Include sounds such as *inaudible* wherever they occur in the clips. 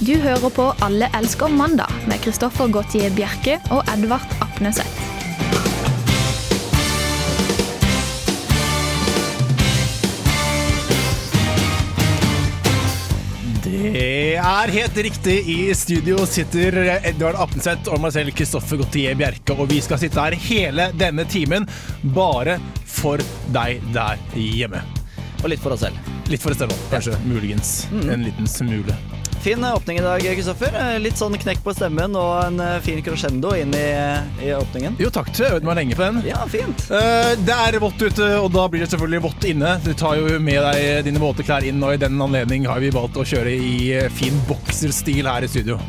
Du hører på Alle elsker mandag med Kristoffer Gautier Bjerke og Edvard Apneseth. Det er helt riktig. I studio sitter Edvard Apneseth og meg selv, Kristoffer Gautier Bjerke. Og vi skal sitte her hele denne timen bare for deg der hjemme. Og litt for oss selv. Litt for oss selv òg, kanskje. Muligens. En liten smule. Fin åpning i dag, Kristoffer. Litt sånn knekk på stemmen og en eh, fin crescendo inn i, i åpningen. Jo, takk. jeg øvde meg lenge på den. Ja, fint. Eh, det er vått ute, og da blir det selvfølgelig vått inne. Du tar jo med deg dine våte klær inn, og i den anledning har vi valgt å kjøre i eh, fin bokserstil her i studio.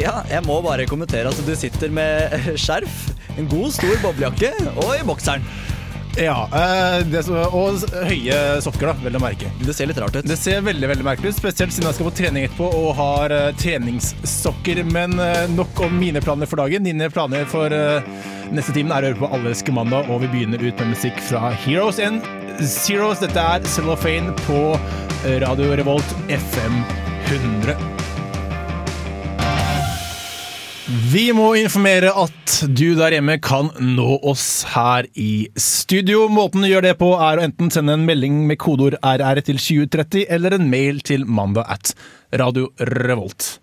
Ja, jeg må bare kommentere at du sitter med *laughs* skjerf, en god, stor boblejakke og i bokseren. Ja, eh, det Og høye sokker, da, vel å merke. Det ser litt rart ut. Det ser veldig veldig merkelig ut, spesielt siden jeg skal på trening etterpå og har eh, treningssokker. Men eh, nok om mine planer for dagen. Dine planer for neste timen er å høre på Allerske mandag, og vi begynner ut med musikk fra Heroes and Zeros. Dette er Cellophane på Radio Revolt FM 100. Vi må informere at du der hjemme kan nå oss her i studio. Måten du gjør det på er å enten sende en melding med kodeord RR til 2030, eller en mail til mandag at Radio Revolt.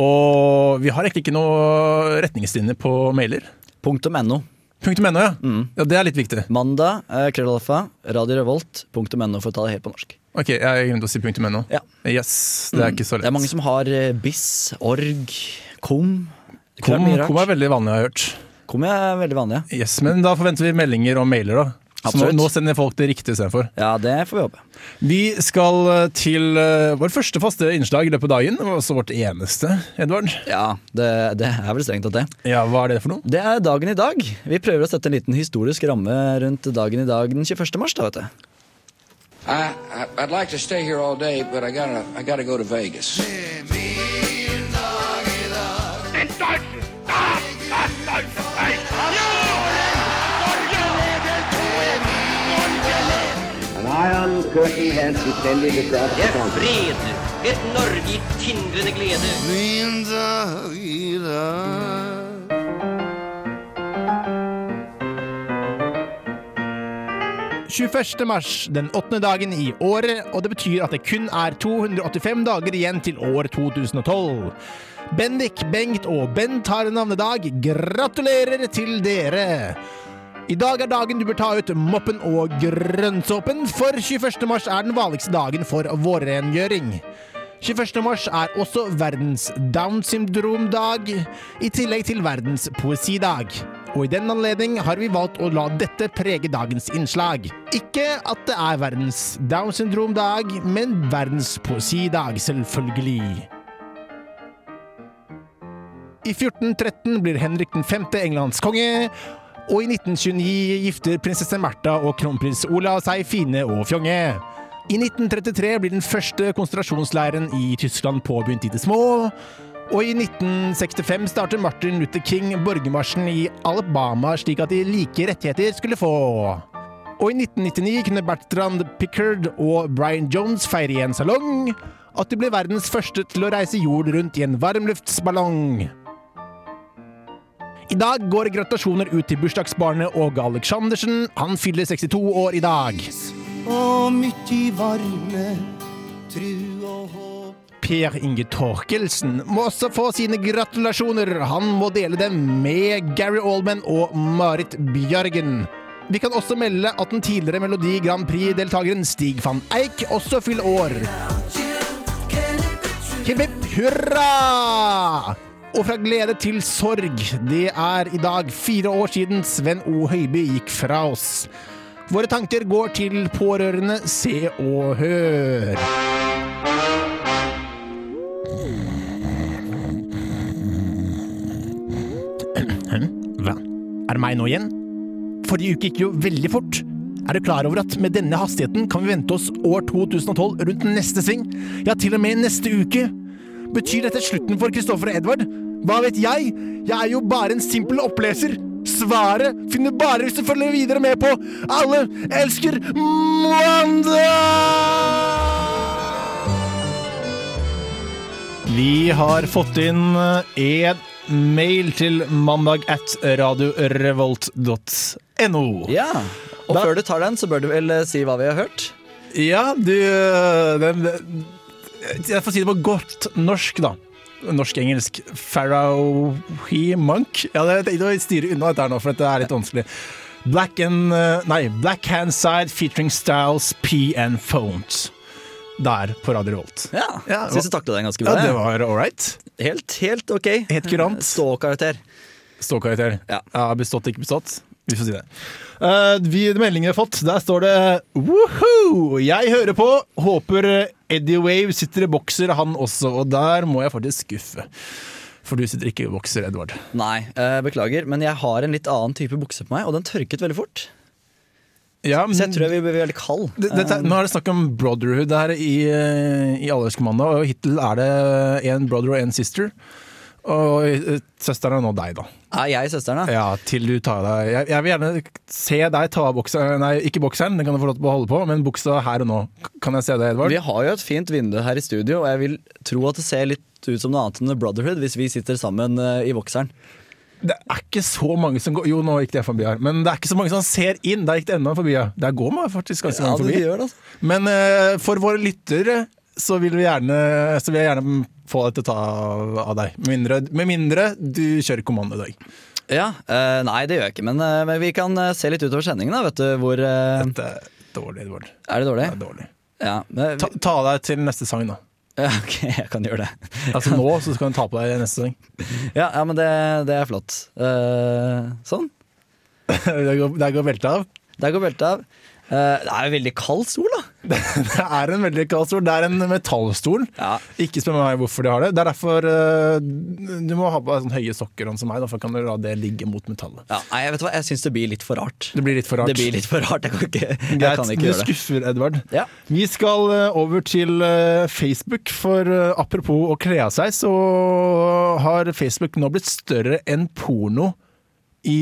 Og vi har egentlig ikke noe retningslinjer på mailer. Punktum .no. Punktum .no, ja. ja. Det er litt viktig. Mandag, eh, krøllalfa, no, for å ta det helt på norsk. Ok, jeg glemte å si punktum .no. Ja. Yes, det er ikke så lett. Det er mange som har eh, BIS, org, KOM. Kom, kom er veldig vanlig, har jeg hørt. KOM er veldig vanlig, ja. Yes, Men da forventer vi meldinger og mailer, da. Så nå, nå sender folk det riktige istedenfor. Ja, det får vi håpe. Vi skal eh, til uh, vår første faste innslag i løpet av dagen, og også vårt eneste, Edvard. Ja, det, det er vel strengt tatt det. Ja, Hva er det for noe? Det er dagen i dag. Vi prøver å sette en liten historisk ramme rundt dagen i dag den 21. mars. da, vet du. I, I I'd like to stay here all day, but I gotta I gotta go to Vegas. An iron curtain has descended across the Det er fred, et Norge i tindrende glede. 21. mars, den åttende dagen i året, og det betyr at det kun er 285 dager igjen til år 2012. Bendik, Bengt og Bent har navnedag. Gratulerer til dere! I dag er dagen du bør ta ut moppen og grønnsåpen, for 21. mars er den vanligste dagen for vårrengjøring. 21. mars er også verdens Down syndrom-dag, i tillegg til verdens poesidag. Og i den anledning har vi valgt å la dette prege dagens innslag. Ikke at det er verdens Down syndrom-dag, men verdens poesidag, selvfølgelig. I 1413 blir Henrik 5. Englands konge, og i 1929 gifter prinsesse Märtha og kronprins Olav seg fine og fjonge. I 1933 blir den første konsentrasjonsleiren i Tyskland påbegynt i det små. Og i 1965 starter Martin Luther King borgermarsjen i Alabama slik at de like rettigheter skulle få. Og i 1999 kunne Bertrand Pickard og Brian Jones feire i en salong at de ble verdens første til å reise jord rundt i en varmluftsballong. I dag går gratulasjoner ut til bursdagsbarnet Åge Aleksandersen. Han fyller 62 år i dag. Og i varme, tru og håp. Per Inge Torkelsen må også få sine gratulasjoner. Han må dele dem med Gary Oldman og Marit Bjørgen. Vi kan også melde at den tidligere Melodi Grand Prix-deltakeren Stig van Eik også fyller år. Hipp hipp hurra! Og fra glede til sorg. Det er i dag fire år siden Sven O. Høiby gikk fra oss. Våre tanker går til pårørende, se og hør. Hva? Er det meg nå igjen? Forrige uke gikk jo veldig fort. Er du klar over at med denne hastigheten kan vi vente oss år 2012 rundt neste sving? Ja, til og med neste uke. Betyr dette slutten for Kristoffer og Edvard? Hva vet jeg? Jeg er jo bare en simpel oppleser. Svaret finner bare hvis du følger videre med på Alle elsker mandag! Vi Vi har fått inn en mail til mandag at radiorevolt.no. Ja. Og Da- før du tar den, så bør du vel eh, si hva vi har hørt. Ja, du den, Jeg får si det på godt norsk, da. Norsk-engelsk. Pharaohy Monk. Ja, det, det, å styre unna dette her nå, for dette er litt vanskelig. Black and uh, Nei, Black Handside featuring Styles, P and Phones. Der, på Radio Revolt. Ja, Ja, Syns du taklet den ganske bra. Ja, det var all right. Helt, helt ok. Helt kurant. Ståkarakter. Ståkarakter. Ja. bestått, ikke bestått. Vi får si det. Uh, vi, meldingen vi har fått, der står det Woohoo! Jeg hører på. Håper Eddie Wave sitter i bokser, han også. Og der må jeg faktisk skuffe. For du sitter ikke i bokser, Edvard. Nei, eh, beklager, men jeg har en litt annen type bukse på meg, og den tørket veldig fort. Ja, men Så jeg tror jeg vi blir veldig kald. det, dette, nå er det snakk om brotherhood her i, eh, i Allerødskommandoen, og hittil er det en brother og en sister. Og eh, søsteren er nå deg, da. Er jeg søsteren, da? Ja, til du tar deg jeg, jeg vil gjerne se deg ta av bokseren Nei, ikke bokseren, den kan du få lov til å holde på, men buksa her og nå. Kan jeg se det, Edvard? Vi har jo et fint vindu her i studio, og jeg vil tro at det ser litt ut som noe annet enn The Brotherhood hvis vi sitter sammen eh, i bokseren. Det er ikke så mange som går Jo, nå gikk det forbi her, men det er ikke så mange som ser inn. Der gikk det enda forbi. Ja. Der går man faktisk ganske Ja, mange det forbi. gjør det, altså. Men uh, for våre lyttere så vil, vi gjerne, så vil jeg gjerne få deg til å ta av deg. Med mindre, med mindre du kjører kommando i dag. Ja, eh, Nei, det gjør jeg ikke, men, eh, men vi kan eh, se litt utover sendingen, da. Vet du hvor eh, Dette er dårlig, Edvard. Er det dårlig? Det er dårlig. Ja, men, Ta, ta deg til neste sang, da. *laughs* ja, ok, jeg kan gjøre det. *laughs* Altså nå så skal du ta på deg neste sang. *laughs* Ja, ja men det, det er flott. Uh, sånn. Der går, der går beltet av. Der går beltet av. Eh, det er jo veldig kald stol, da. *laughs* Det er en veldig kald stol. Det er en metallstol. Ja. Ikke spør meg hvorfor de har det. Det er derfor eh, du må ha på sånn høye sokker sånn som meg, Derfor for kan du la det ligge mot metallet. Ja, nei, jeg vet hva, jeg syns det blir litt for rart. Det blir litt for rart. Det blir litt for rart. Jeg kan ikke, jeg Greit, kan du ikke gjøre det. skuffer, Edvard. Ja. Vi skal eh, over til Facebook, for apropos å kle av seg, så har Facebook nå blitt større enn porno i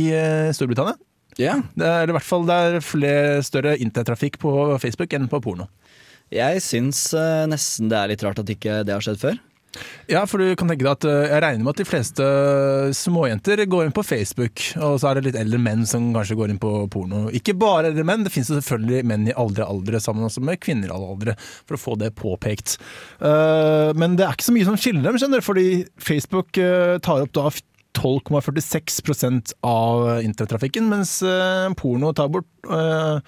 Storbritannia. Ja. Det er i hvert fall det er flere større intertrafikk på Facebook enn på porno. Jeg syns eh, nesten det er litt rart at ikke det har skjedd før. Ja, for du kan tenke deg at eh, jeg regner med at de fleste småjenter går inn på Facebook, og så er det litt eldre menn som kanskje går inn på porno. Ikke bare eldre menn, det finnes selvfølgelig menn i aldre aldre sammen også med kvinner i alle aldre, for å få det påpekt. Eh, Men det er ikke så mye som skiller dem, skjønner du, fordi Facebook eh, tar opp da 12,46% av internettrafikken, mens eh, porno tar bort eh,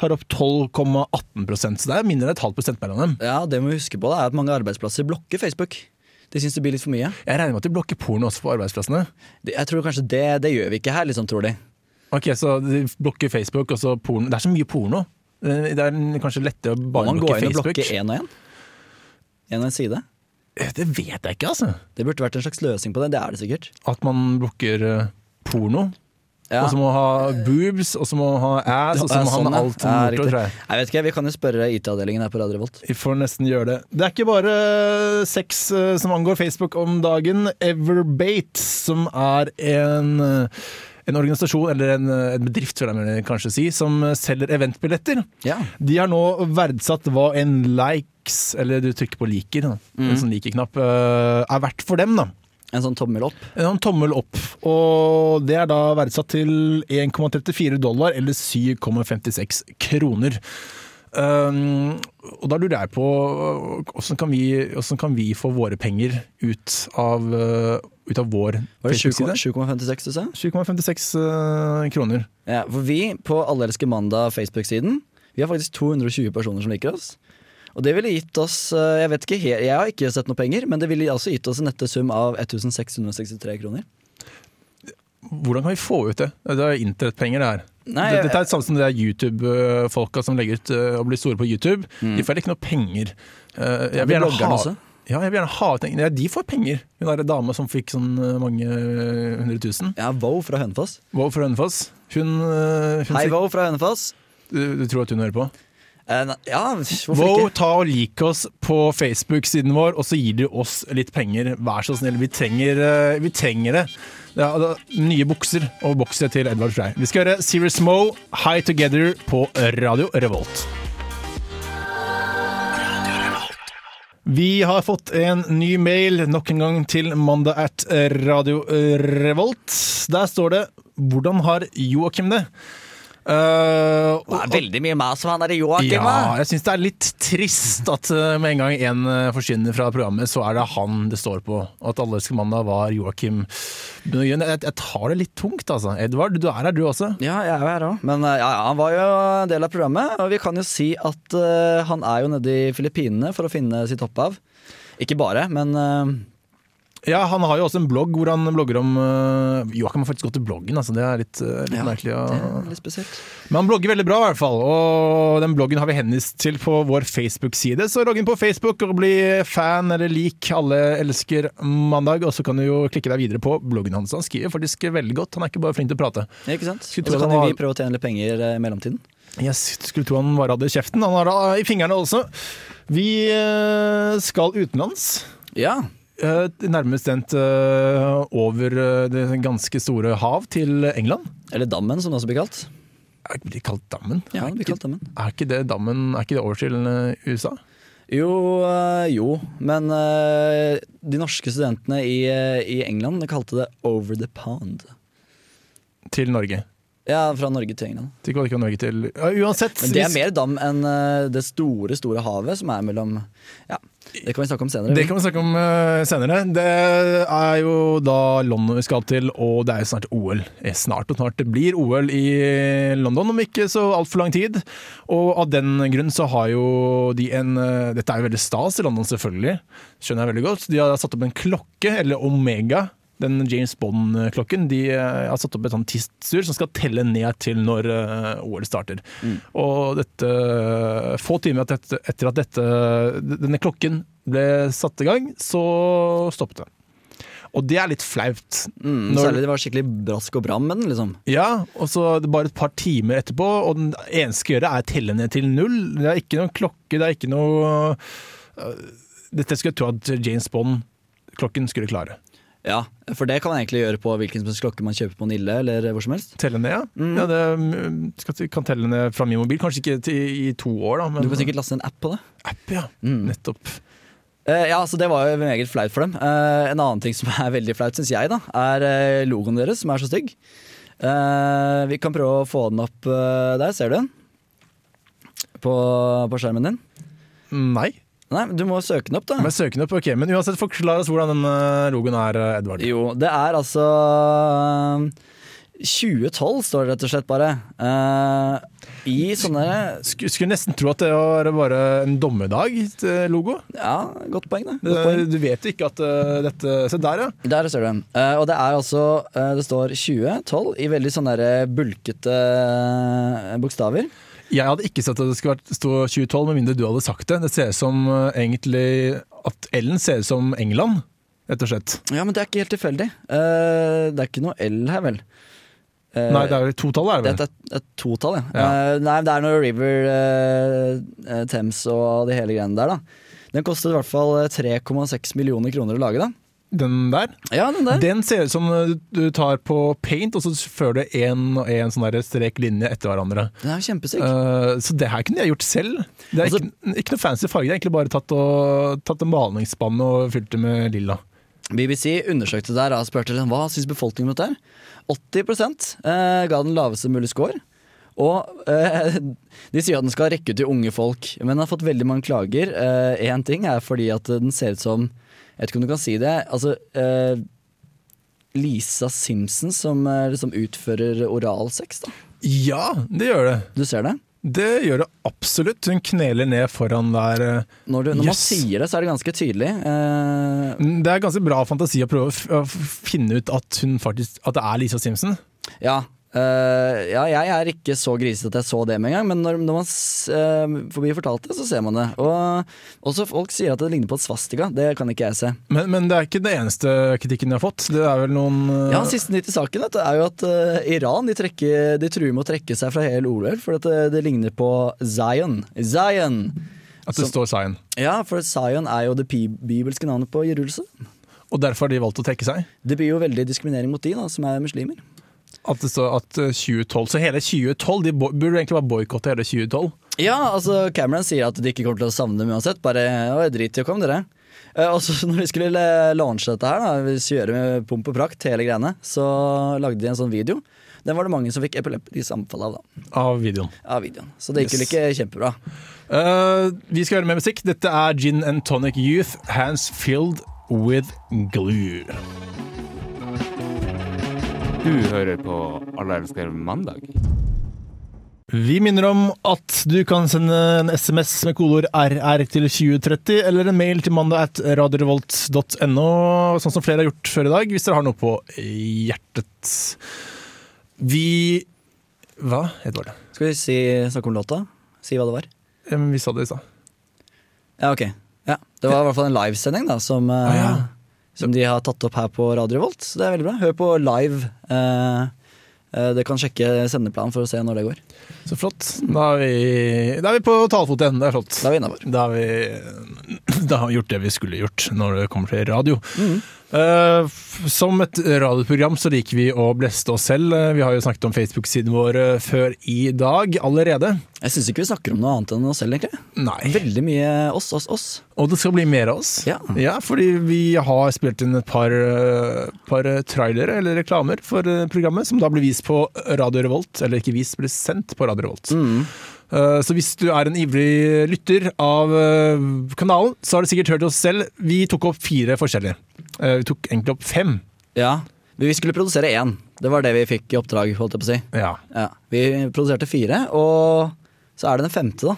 tar opp 12,18% så det er mindre enn et halvt prosent mellom dem. Ja, Det må vi huske på da, er at mange arbeidsplasser blokker Facebook. De syns det blir litt for mye. Jeg regner med at de blokker porno også på arbeidsplassene. Jeg tror kanskje det, det gjør vi ikke her, liksom, tror de. Ok, så de blokker Facebook, og så porno. Det er så mye porno. Eh, Det er kanskje lettere å bare Må Facebook. man gå inn og blokker blokke én og én? En og en side? Eh, Det vet jeg ikke, altså. Det burde vært en slags løsning på det. Det er det sikkert. At man blokker eh, porno. Ja. Og så må ha boobs, og så må ha ass, og så må Sånn, ha ja. alt Ja, moro, riktig. tror jeg. Jeg vet ikke, Vi kan jo spørre IT-avdelingen her på Radio Revolt. Vi får nesten gjøre det. Det er ikke bare sex eh, som angår Facebook om dagen. Everbate, som er en, en organisasjon, eller en, en bedrift, vil jeg kanskje si, som selger eventbilletter. Ja. De har nå verdsatt hva en likes, eller du trykker på liker, da. en sånn like-knapp, eh, er verdt for dem. da. En sånn tommel opp. En sånn tommel opp, og det er da verdsatt til 1,34 dollar, eller 7,56 kroner. Um, og da lurer jeg på hvordan kan, vi, hvordan kan vi få våre penger ut av, uh, ut av vår Facebook-side? 7,56 du sa? 7,56 uh, kroner. Ja, for vi på Allelske mandag Facebook-siden Vi har faktisk 220 personer som liker oss. Og det ville gitt oss eh, Jeg vet ikke, jeg har ikke sett noe penger, men det ville altså gitt oss en nette sum av 1663 kroner. Hvordan kan vi få ut det? Det er internettpenger, det her. Nei, Dette er det samme som det er YouTube-folka som legger ut uh, og blir store på YouTube. De får ikke noe penger. Uh, jeg vil gjerne ha, ja, jeg vil gjerne ha ting. Ja, de får penger. Hun derre dama som fikk sånn mange hundre tusen. Ja, Wow fra Hønefoss. Wow fra Hønefoss. Hun, hun Hei, fikk, Wow fra Hønefoss. du, du tror at hun hører på? Eh, ne- ja, hvorfor Wow, ikke? ta og lik oss på Facebook-siden vår, og så gir du oss litt penger. Vær så snill, vi trenger, uh, vi trenger det. Ja, da, nye bukser og bokser til Edvard Frey. Vi skal høre Serious Mo, High Together på Radio Revolt. Vi har fått en ny mail nok en gang til mandag at Radio Revolt. Der står det 'Hvordan har Joakim det?' Uh, Det er veldig mye mas om han der Joakim. ja, jeg syns det er litt trist at uh, med en gang en uh, forsvinner fra programmet, så er det han det står på. Og at alle elsker mandag var Joakim Jeg, jeg tar det litt tungt, altså. Edvard, du er her du også. Ja, jeg er jo her òg. Men eh, ja, han var jo en del av programmet. Og vi kan jo si at uh, han er jo nede i Filippinene for å finne sitt opphav. Ikke bare, men eh, Ja, Han har jo også en blogg hvor han blogger om uh, Joakim har faktisk gått til bloggen, altså. Det er litt, uh, litt Ja, merkelig. å- det er litt spesielt. Men han blogger veldig bra, i hvert fall. Og den bloggen har vi henvist til på vår Facebook-side. Så logg inn på Facebook og bli fan eller lik Alle elsker mandag. Og så kan du jo klikke deg videre på bloggen hans. Han skriver faktisk veldig godt. Han er ikke bare flink til å prate. Ikke sant? Og så kan var- vi prøve å tjene litt penger eh, i mellomtiden. Jeg skulle tro han bare hadde kjeften. Han har det i fingrene også. Vi eh, skal utenlands. Ja. Eh, Nærmere bestemt eh, over eh, det ganske store hav til England. Eller Dammen, som det også blir kalt. Er det kalt dammen? Ja, det blir kalt Dammen. Er ikke det dammen Er ikke det over til USA? Jo, jo. Men de norske studentene i, i England kalte det Over the Pond. Til Norge. Ja, fra Norge til England. Til Kvalika, Norge til ja, Uansett. Men det er mer dam enn det store, store havet som er mellom Ja, det kan vi snakke om senere. Det kan vi snakke om eh, senere. Det er jo da London vi skal til, og det er jo snart OL. Eh, Snart og snart. Det blir OL i London om ikke så altfor lang tid. Og av den grunn så har jo de en eh, Dette er jo veldig stas i London, selvfølgelig. Skjønner jeg veldig godt. De har satt opp en klokke, eller Omega. Den James Bond-klokken. De eh, har satt opp et sånt tidsur som skal telle ned til når eh, OL starter. Og dette Få timer etter, at dette, denne klokken ble satt i gang, så stoppet det. Og det er litt flaut. Mm, Når- Særlig det var skikkelig brask og bram med den, liksom. Ja, og så bare et par timer etterpå, og den eneste gjøre er å telle ned til null. Det er ikke noen klokke, det er ikke noe Dette skulle jeg tro at James Bond-klokken skulle klare. Ja, For det kan man egentlig gjøre på hvilken som helst klokke man kjøper på Nille eller hvor som helst. Telle ned, ja. Mm. ja det mm, kan telle ned fra min mobil. Kanskje ikke til, i to år, da, men Du kan sikkert laste en app på det. app, ja. Mm. Nettopp. Uh, ja, så Det var jo meget flaut for dem. Uh, en annen ting som *laughs* er veldig flaut, syns jeg, da, er eh, logoen deres, som er så stygg. Uh, vi kan prøve å få den opp der. Ser du den? På, på skjermen din? Nei. Nei, men du må søke den opp, da. Men søke den opp, ok. Men uansett, forklar oss hvordan den øh, logoen er, øh, Edvard. Jo, det er altså 2012 står det rett og slett bare. Uh, I sånne Sk skulle nesten tro at det var bare en dommedag-logo. Ja, godt poeng, det. Godt poeng. Du vet jo ikke at uh, dette Se der, ja. Der ser du. Eh, og det er altså eh, Det står 2012 i veldig sånne bulkete eh, bokstaver. Jeg hadde ikke sett at det skulle vært- stå 2012, med mindre du hadde sagt det. Det ser ut som uh, egentlig at L-en ser ut som England, rett og slett. Ja, men det er ikke helt tilfeldig. Uh, det er ikke noe L her, vel? Uh, Nei, det er totall, er det det vel? er et, totall, ja. Ja. Nei, det er noe River Thames og de hele greiene der, da. Den kostet i hvert fall eh, 3,6 millioner kroner å lage, da. Den der. Ja, den der. Den ser ut som øh, du tar på paint, og så fører du én og én sånn strek linje etter hverandre. Den er jo kjempesyk Eh, så det her kunne jeg gjort selv. Det er Altså- ikke, ikke noe fancy farge, det er egentlig bare tatt, og, tatt en malingsspann og fylt det med lilla. BBC undersøkte der og spurte liksom, hva syns befolkningen om dette. 80 uh, ga den laveste mulige score. Og eh, *laughs* de sier at den skal rekke ut til unge folk, men den har fått veldig mange klager. Én ting er fordi at den ser ut som Jeg vet ikke om du kan si det. Altså eh, Lisa Simpson som eh, liksom utfører oralsex, da. Ja, det gjør det. Du ser det? Det gjør det absolutt. Hun kneler ned foran der. øh, Når, du, når man sier det, så er det ganske tydelig. Eh, Det er ganske bra fantasi å prøve å å finne ut at faktisk At det er Lisa Simpson. Ja, eh, ja, jeg er ikke så grisete at jeg så det med en gang, men når, når man uh, forbi får bli fortalt det, så ser man det. Og også folk sier at det ligner på et svastika. Det kan ikke jeg se. Men, men det er ikke det eneste kritikken de har fått. Det er vel noen uh... Ja, Siste nytt i saken dette, er jo at uh, Iran de, trekker, de truer med å trekke seg fra hele OL for det, det ligner på Zion. Zion! At det som- står Zion. Ja, for Zion er jo det bibelske navnet på Jerusalem. Og derfor har de valgt å trekke seg. Det blir jo veldig diskriminering mot de da, som er muslimer. At det står at øh, 2012 Så hele 2012 De burde egentlig bare boikotte hele 2012. Ja, altså Cameron sier at de ikke kommer til å savne dem uansett. Bare «Å, drit i å komme, dere. Eh, Og så *laughs* når de skulle le- launche dette her, da, vi kjøre med pomp og prakt, hele greiene, så lagde de en sånn video. Den var det mange som fikk epileptisk anfall av, da. Av videoen. Av videoen. Så det gikk vel Yes. ikke kjempebra. Uh, vi skal høre mer musikk. Dette er Gin and Tonic Youth, Hands Filled With Glue. Du hører på Alle elsker mandag. Vi minner om at du kan sende en SMS med kodeord RR til 2030, eller en mail til mandag at radiorevolt.no, sånn som flere har gjort før i dag, hvis dere har noe på hjertet. Vi Hva, Edvard? Skal vi si, snakke om låta? Si hva det var? Ja, men vi sa det i stad. Ja, ok. Ja, Det var i hvert fall en livesending da, som, Ah, ja. Som de har tatt opp her på Radio Revolt. Så det er veldig bra. Hør på live. Eh, eh, Dere kan sjekke sendeplanen for å se når det går. Så flott. Da er vi, da er vi på talefot igjen. Det er flott. Da er vi innafor. Da *clears throat* da har vi gjort det vi skulle gjort når det kommer til radio. Mm. Uh, som et radioprogram så liker vi å bleste oss selv. Vi har jo snakket om Facebook-siden vår eh, før i dag allerede. Jeg syns ikke vi snakker om noe annet enn oss selv, egentlig. Nei. Veldig mye oss, oss, oss. Og det skal bli mer av oss. Ja. fordi vi har spilt inn et par, eh, par trailere eller reklamer for programmet, som da blir vist på Radio Revolt. Eller ikke vist, blir sendt på Radio Revolt. Mm. Eh, Så hvis du er en ivrig lytter av eh, kanalen, så har du sikkert hørt oss selv. Vi tok opp fire forskjellige. Eh, Vi tok egentlig opp fem. Ja. Vi skulle produsere én. Det var det vi fikk i oppdrag, holdt jeg på å si. Ja. Ja. Vi produserte fire, og så er det den femte, da.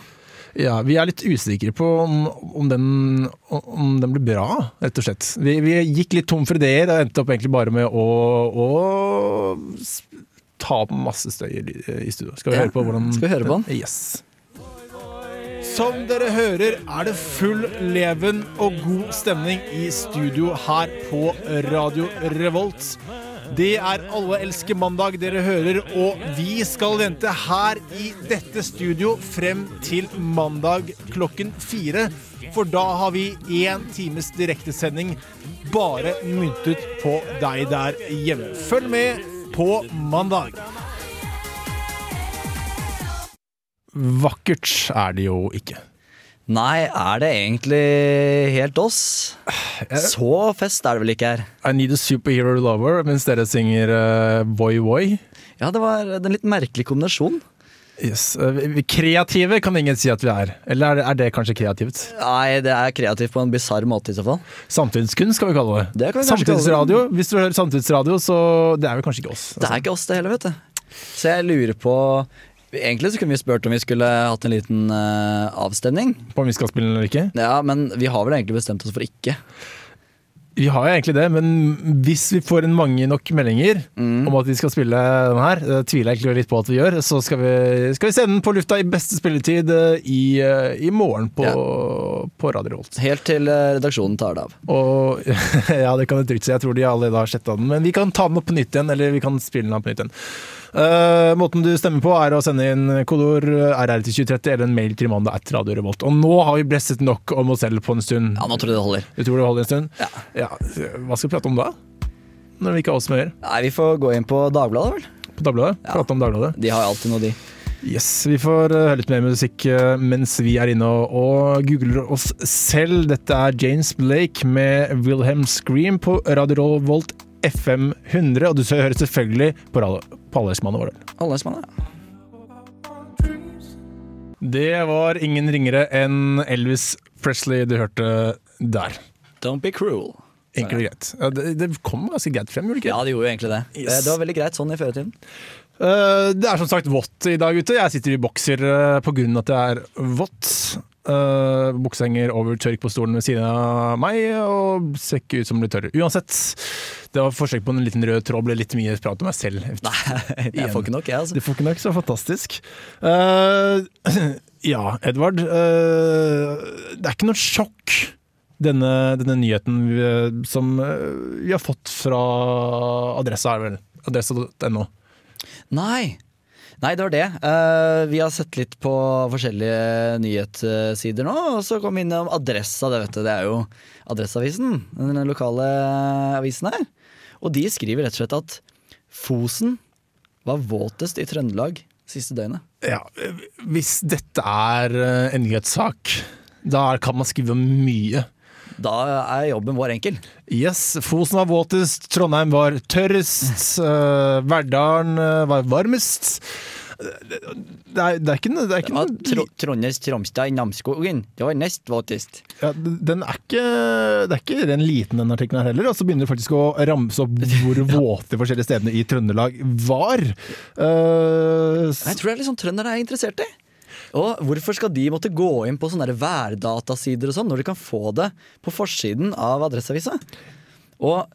ja vi er litt usikre på om, om, den, om den blir bra, rett og slett. Vi, vi gikk litt tom for ideer og endte opp egentlig bare med å, å ta opp masse støy i, i studio. Skal vi Ja. høre på hvordan Skal vi høre på den? Yes. Som dere hører er det full leven og god stemning i studio her på Radio Revolt. Det er Alle elsker mandag dere hører, og vi skal vente her i dette studio frem til mandag klokken fire. For da har vi én times direktesending bare myntet på deg der hjemme. Følg med på mandag. Vakkert er det jo ikke. Nei, er det egentlig helt oss? Så fest er det vel ikke her. I Need a Superhero Lover, mens dere synger uh, Voi Voi. Ja, det var en litt merkelig kombinasjon. Yes. eh, kreative kan ingen si at vi er. Eller er det, det kanskje kreativt? Nei, det er kreativt på en bisarr måte i så fall. Samtidskunst skal vi kalle det. Det vi samtidsradio. kalle det. Hvis du hører samtidsradio, så det er vel kanskje ikke oss. Det er ikke oss det heller, vet du. Så jeg lurer på Egentlig så kunne vi spurt om vi skulle hatt en liten uh, avstemning. På om vi skal spille eller ikke. Ja, men vi har vel egentlig bestemt oss for ikke. Vi har jo egentlig det, men hvis vi får en mange nok meldinger Mm. om at vi skal spille den her, det tviler jeg egentlig litt på at vi gjør, så skal vi, skal vi sende den på lufta i beste spilletid eh, i, eh, i morgen på, på Radio Revolt. Helt til eh, redaksjonen tar det av. Og *laughs* ja, det kan du trygt si. Jeg tror de allerede har sletta den. Men vi kan ta den opp på nytt igjen, eller vi kan spille den opp på nytt igjen. Uh, måten du stemmer på, er å sende inn kodeord RR til 2030 eller en mail til mandag at Radio Revolt. Og nå har vi blesset nok om oss selv på en stund. Ja, nå tror jeg det holder. Du tror det holder en stund? Ja. Hva skal vi prate om da? Når vi ikke har oss mer Nei, vi får gå inn på Dagbladet, vel. på Dagbladet? Ja. Prate om Dagbladet? De har alltid noe, de. Yes, Vi får eh, høre litt mer musikk eh, mens vi er inne og, og googler oss selv. Dette er James Blake med Wilhelm Scream på Radio Revolt FM 100. Og du skal høre selvfølgelig på, radio, på Allersmannen vår. Allersmannen, er det. Var ingen ringere enn Elvis Presley du hørte der. Don't be cruel. Enkelt og greit. Ja, det, det kom ganske greit frem, gjorde det ikke? Ja, det gjorde jo egentlig det. Yes. Det, det var veldig greit sånn i føretiden. Eh, det er som sagt vått i dag ute. Jeg sitter i bokser uh, på grunn av at det er vått. Uh, Buksa henger over tørk på stolen ved siden av meg og ser ikke ut som blir tørr. Uansett, det var forsøk på en liten rød tråd, ble litt mye prat om meg selv. *laughs* Nei, jeg får ikke nok, jeg, altså. Det får ikke nok, så fantastisk. Uh, *clears throat* ja, Edvard. Uh, det er ikke noe sjokk, denne, denne nyheten vi, som eh, vi har fått fra adressa, er vel. Adressa.no. Nei. Nei, det var det. Uh, vi har sett litt på forskjellige nyhetssider nå, og så kom vi innom Adressa. Det, vet du. det er jo Adresseavisen, den lokale avisen her. Og de skriver rett og slett at Fosen var våtest i Trøndelag siste døgnet. Ja, hvis dette er eh, en nyhetssak, da kan man skrive mye. Da er jobben vår enkel. Yes, Fosen var våtest, Trondheim var tørrest, uh, Verdalen eh, var varmest. Det er, det er ikke, det er ikke Ja, Tro Trondheims Tromsdal i Namsskogen, det var nest våtest. ja, Den er ikke Det er ikke den liten, den artikkelen her heller. Og så begynner det faktisk å ramse opp hvor *laughs* våte de forskjellige stedene i Trøndelag var. Uh, Jeg tror det er litt sånn trøndere er interessert i. Og hvorfor skal de måtte gå inn på sånne værdatasider og sånn, når de kan få det på forsiden av Adresseavisa? Og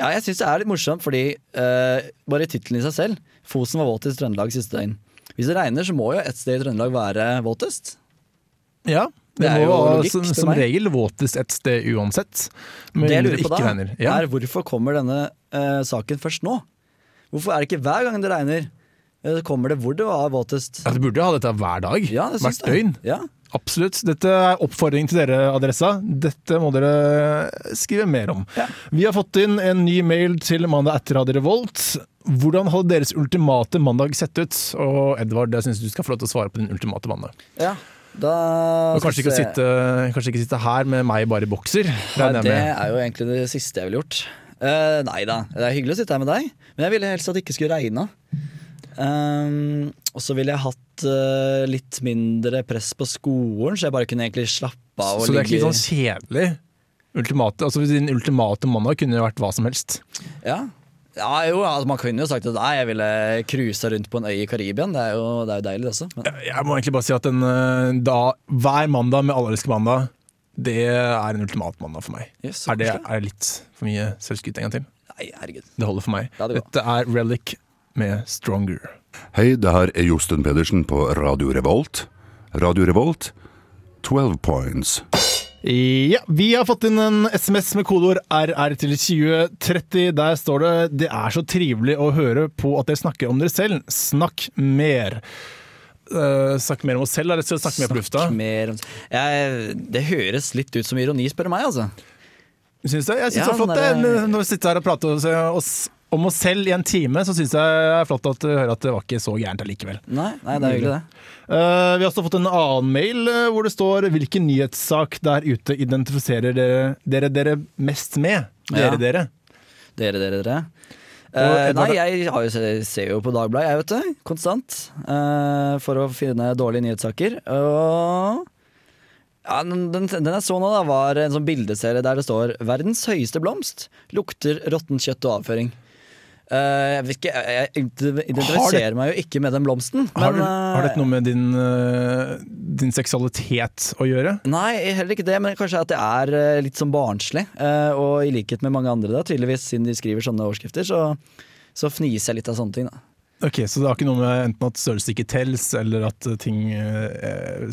ja, jeg syns det er litt morsomt, fordi uh, bare tittelen i seg selv Fosen var våtest i Trøndelag siste døgn. Hvis det regner, så må jo et sted i Trøndelag være våtest. ja, det, Det er jo logikk, som, som regel våtest et sted uansett. Men det jeg lurer på da. Ja. er hvorfor kommer denne uh, saken først nå? Hvorfor er det ikke hver gang det regner? Eh, kommer det hvor det var våtest? Ja, du burde jo ha dette hver dag. Ja, det hvert døgn. Ja. Absolutt. Dette er oppfordring til dere, Adressa. Dette må dere skrive mer om. Ja. Vi har fått inn en ny mail til mandag etter Radio Revolt. Hvordan hadde deres ultimate mandag sett ut? Og Edvard, jeg syns du skal få lov til å svare på din ultimate mandag. ja. Da Og kanskje, ikke sitte, kanskje ikke sitte her med meg bare i bokser. Nei, det er jo egentlig det siste jeg ville gjort. Uh, nei da, det er hyggelig å sitte her med deg, men jeg ville helst at det ikke skulle regne. Um, og så ville jeg hatt uh, litt mindre press på skolen, så jeg bare kunne egentlig slappe av. Så det er ikke litt sånn kjedelig? Ultimate, altså Din ultimate mandag kunne jo vært hva som helst. Ja, ja jo, altså, Man kunne jo sagt at nei, jeg ville cruisa rundt på en øy i Karibia. Det er jo, det er jo deilig, det også. Men, Jeg må egentlig bare si at den, eh, da, hver mandag med Allerske mandag, det er en ultimat mandag for meg. Yes, er, det, er det litt for mye selvskryt en gang til? nei, herregud. Det holder for meg. Ja, det. Dette er Relic med Stronger. Hei, det her er Josten Pedersen på Radio Revolt. Radio Revolt, 12 points. Ja, vi har fått inn en SMS med kodeord RR til 2030. Der står det 'Det er så trivelig å høre på at dere snakker om dere selv'. Snakk mer. Uh, snakk mer om oss selv, eller skal snakke mer på lufta? Mer om jeg, Det høres litt ut som ironi, spør du meg. altså Syns jeg, jeg syns Ja, det var flott det. Når vi sitter her og prater oss, oss, om oss selv i en time, så syns jeg det er flott at du hører at det var ikke så gærent allikevel. Nei, nei, det er hyggelig, det. Uh, vi har også fått en annen mail uh, hvor det står 'Hvilken nyhetssak der ute identifiserer dere dere, dere mest med?' Dere, Ja. dere. Dere, dere, dere. Eh, nei, jeg jo, ser jo på Dagbladet, jeg, vet du. Konstant. for å finne dårlige nyhetssaker. Og ja, den, den, den jeg så nå, da, var en sånn bildeserie der det står 'Verdens høyeste blomst lukter råttent kjøtt og avføring'. Eh, jeg, ikke, jeg, identifiserer meg jo ikke med den blomsten. Har, men, du, har eh, dette noe med din, uh, din seksualitet å gjøre? Nei, heller ikke det, men kanskje at det er eh, litt sånn barnslig. Eh, og i likhet med mange andre, da, tydeligvis, siden de skriver sånne overskrifter, så, så fniser jeg litt av sånne ting. da. Ok, Så det har ikke noe med enten at størrelse ikke tels, eller at ting eh,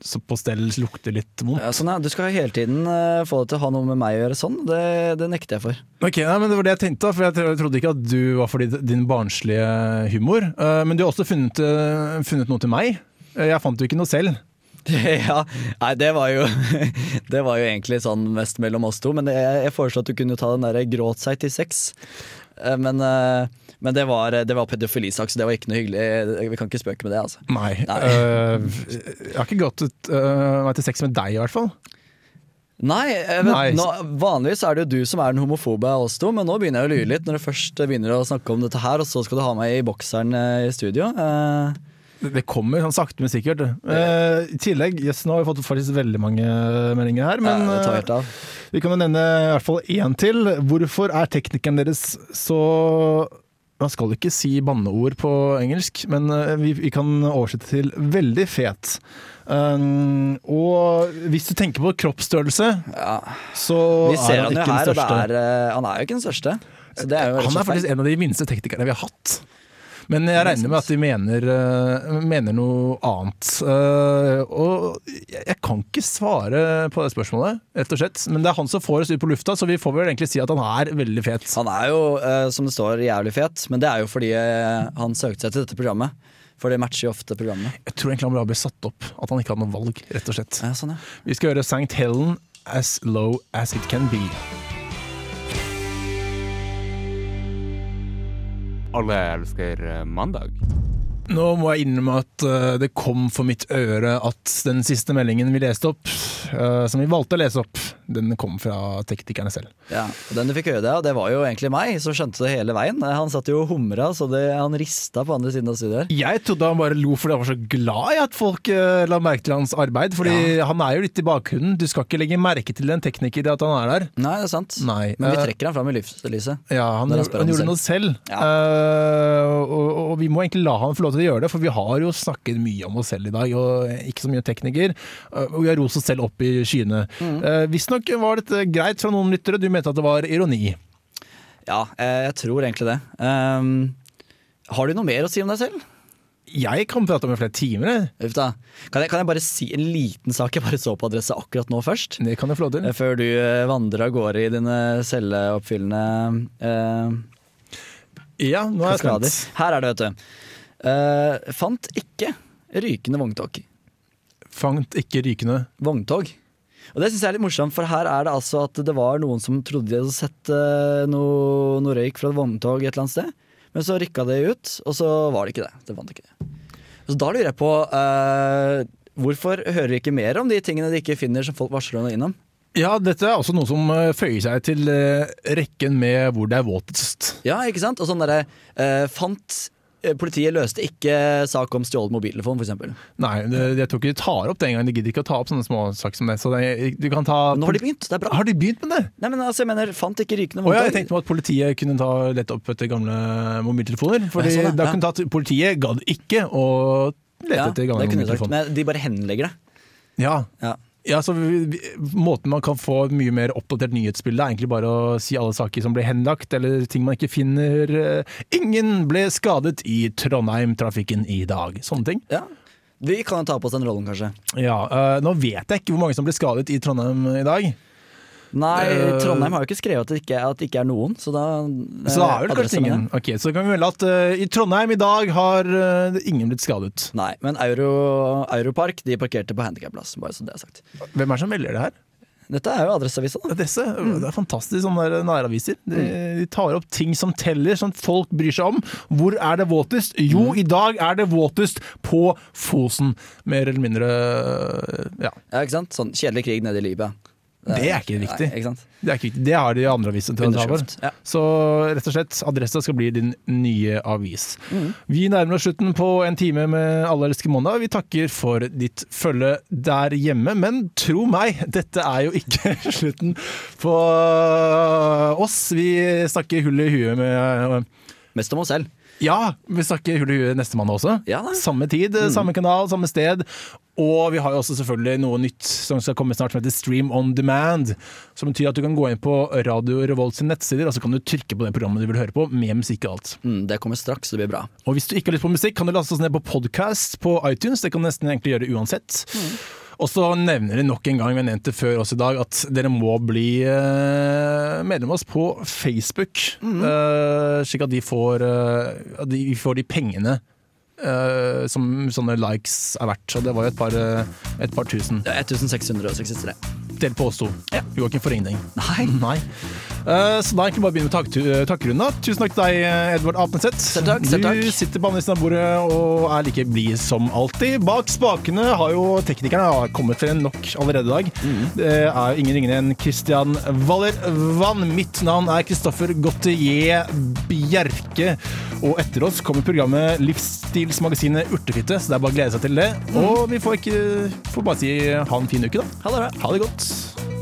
på stell lukter litt mot. Ja, sånn, ja. Du skal hele tiden eh, få det til å ha noe med meg å gjøre sånn. Det, det nekter jeg for. Ok, nei, men Det var det jeg tenkte, for jeg trodde ikke at du var for din- barnslige humor. Uh, men du har også funnet, uh, funnet noe til meg. Uh, Jeg fant jo ikke noe selv. *laughs* ja, Nei, det var jo *laughs* Det var jo egentlig sånn mest mellom oss to, men jeg, jeg foreslo at du kunne ta den derre 'gråt seg til sex'. Eh, Men, eh, men det var, det var pedofilisak, så det var ikke noe hyggelig. Vi kan ikke spøke med det, altså. Nei. Nei. Uh, jeg har ikke gått ut uh, meg til sex med deg, i hvert fall. Nei, eh, men Nei. Nå, vanligvis er det jo du som er den homofobe av oss to, men nå begynner jeg å lure litt når du først begynner å snakke om dette her, og så skal du ha meg i bokseren eh, i studio. Uh, Det kommer sånn sakte, men sikkert. Uh, I tillegg, yes, nå har vi fått faktisk veldig mange meldinger her. Men uh, helt av. vi kan jo nevne i hvert fall én til. Hvorfor er teknikeren deres så Man skal ikke si banneord på engelsk, men uh, vi, vi kan oversette til veldig fet. Um, og hvis du tenker på kroppsstørrelse, Ja. så Vi ser er han ikke her, den det største. er, eh, han er jo ikke den største. Så det er Han er faktisk en av de minste teknikerne vi har hatt. Men jeg regner med at de mener, eh, mener noe annet. Eh, og jeg kan ikke svare på det spørsmålet, rett og slett. Men det er han som får oss ut på lufta, så vi får vel egentlig si at han er veldig fet. Han er jo, eh, som det står, jævlig fet, men det er jo fordi han søkte seg til dette programmet. For det matcher jo ofte programmet. Jeg tror egentlig han bare ble satt opp, at han ikke hadde noe valg, rett og slett. Ja, sånn, ja. Vi skal høre St. Helen, As Low As It Can Be. Alle elsker eh, mandag. Nå må jeg innrømme at eh, det kom for mitt øre at den siste meldingen vi leste opp, eh, som vi valgte å lese opp, den kom fra teknikerne selv. Ja, og Den du fikk høre det av, det var jo egentlig meg som skjønte det hele veien. Han satt jo og humra, så det, han rista på andre siden av studioet. her. Jeg trodde han bare lo fordi han var så glad i at folk eh, la merke til hans arbeid. Fordi han er jo litt i bakgrunnen. Du skal ikke legge merke til en tekniker i at han er der. Nei, det er sant. Nei. Men vi eh, trekker han fram i lyslyset. Ja, han, han han gjorde noe selv. Eh, og, og vi må egentlig la han få lov til å gjøre det, for vi har jo snakket mye om oss selv i dag, og ikke så mye tekniker. Uh, og vi har rost oss selv opp i skyene. Mm. Visstnok var dette greit fra noen lyttere, du mente at det var ironi. Ja, eh, jeg tror egentlig det. Um, har du noe mer å si om deg selv? Jeg kan prate om det i flere timer. Uff da. Kan jeg, kan jeg bare si en liten sak jeg bare så på adresse akkurat nå først? Det kan jeg få lov til. Eh, Før du eh, vandrer av gårde i dine celleoppfyllende uh, Ja, nå er jeg spent. Her er det, vet du. Uh, fant ikke rykende vogntog. Fant ikke rykende. Vogntog. Og det syns jeg er litt morsomt, for her er det altså at det var noen som trodde de hadde sett eh, noe, noe røyk fra et vogntog et eller annet sted. Men så rykka det ut, og så var det ikke det. Det fant ikke det. Så da lurer jeg på uh, Hvorfor hører vi ikke mer om de tingene de ikke finner som folk varsler innom? Ja, dette er også noe som eh, føyer seg til rekken med hvor det er våtest. Ja, ikke sant? Og sånn derre uh, Fant Politiet løste ikke sak om stjålet mobiltelefon, f.eks. Nei, det, jeg tror ikke de tar opp det engang. De gidder ikke å ta opp sånne små saker som det. Så det, du kan ta Nå har de begynt, det er bra. Har de begynt med det? Nei, men altså, jeg mener, fant ikke rykende Og jeg tenkte på at politiet kunne ta lett opp etter gamle mobiltelefoner. Fordi Ja, sånn, ja. da kunne tatt Politiet gadd ikke å lete ja, etter gamle mobiltelefoner. men de bare henlegger det. Ja. Ja. Ja, så Måten man kan få et mye mer oppdatert nyhetsbilde, er egentlig bare å si alle saker som ble henlagt, eller ting man ikke finner. Eh, Ingen ble skadet i Trondheim-trafikken i dag. Sånne ting. Ja. Vi kan ta på oss den rollen, kanskje. Ja, eh, Nå vet jeg ikke hvor mange som ble skadet i Trondheim i dag. Nei, Eh, Trondheim har jo ikke skrevet at det ikke, at det ikke er noen, så da Så da er vel kanskje med ingen. Ok, Så kan vi melde at uh, i Trondheim i dag har uh, ingen blitt skadet. det. Nei, men Euro, Europark de parkerte på handikapplass, bare så det er sagt. Hvem er det som melder det her? Dette er jo Adresseavisa. Adresse. Det er fantastisk sånne der næraviser. De, de tar opp ting som teller, som folk bryr seg om. Hvor er det våtest? Jo, i dag er det våtest på Fosen. Mer eller mindre ja. Ja, ikke sant? Sånn kjedelig krig nede i Libya. Det er ikke viktig. Nei, ikke? Det er ikke viktig. Det har de andre avisene. Ja. Så rett og slett, Adressa skal bli din nye avis. Vi nærmer oss slutten på en time med Alle elsker mandag. Vi takker for ditt følge der hjemme, men tro meg, dette er jo ikke *laughs* slutten på oss. Vi snakker hull i huet med Mest om oss selv. Ja, vi snakker hull i huet neste mandag også. Ja. Samme tid, samme kanal, samme sted. Og vi har jo også selvfølgelig noe nytt som skal komme snart som heter Stream on demand. Som betyr at du kan gå inn på Radio Revolt sine nettsider, og så kan du trykke på det programmet du vil høre på, med musikk og alt. Mm, det kommer straks, det blir bra. Og hvis du ikke har lyst på musikk, kan du laste oss ned på podcast på iTunes. Det kan du nesten egentlig gjøre uansett. Og så nevner de nok en gang, vi har nevnt det før også i dag, at dere må bli eh, medlem av oss på Facebook. eh, slik at de får, eh, de får de pengene Uh, som sånne likes er verdt. Så det var jo et par, uh, et par tusen. Er 1663. Del på oss to. Ja. Joakim får ingenting. Nei. Nei. Eh, så da egentlig bare begynne med takk, eh, takkrunda. Tusen takk til deg, eh, Edvard Apenseth. Selv takk, selv takk. Du sitter på andre siden av bordet og er like blid som alltid. Bak spakene har jo teknikerne har kommet frem nok allerede i dag. Mm. Det er ingen ringere enn Christian Waller Vann. Mitt navn er Kristoffer Gottier Bjerke. Og etter oss kommer programmet Livsstilsmagasinet Urtefitte, så det er bare å glede seg til det. Mm. Og vi får, ikke, får bare si ha en fin uke, da. Ha det. Ha det godt.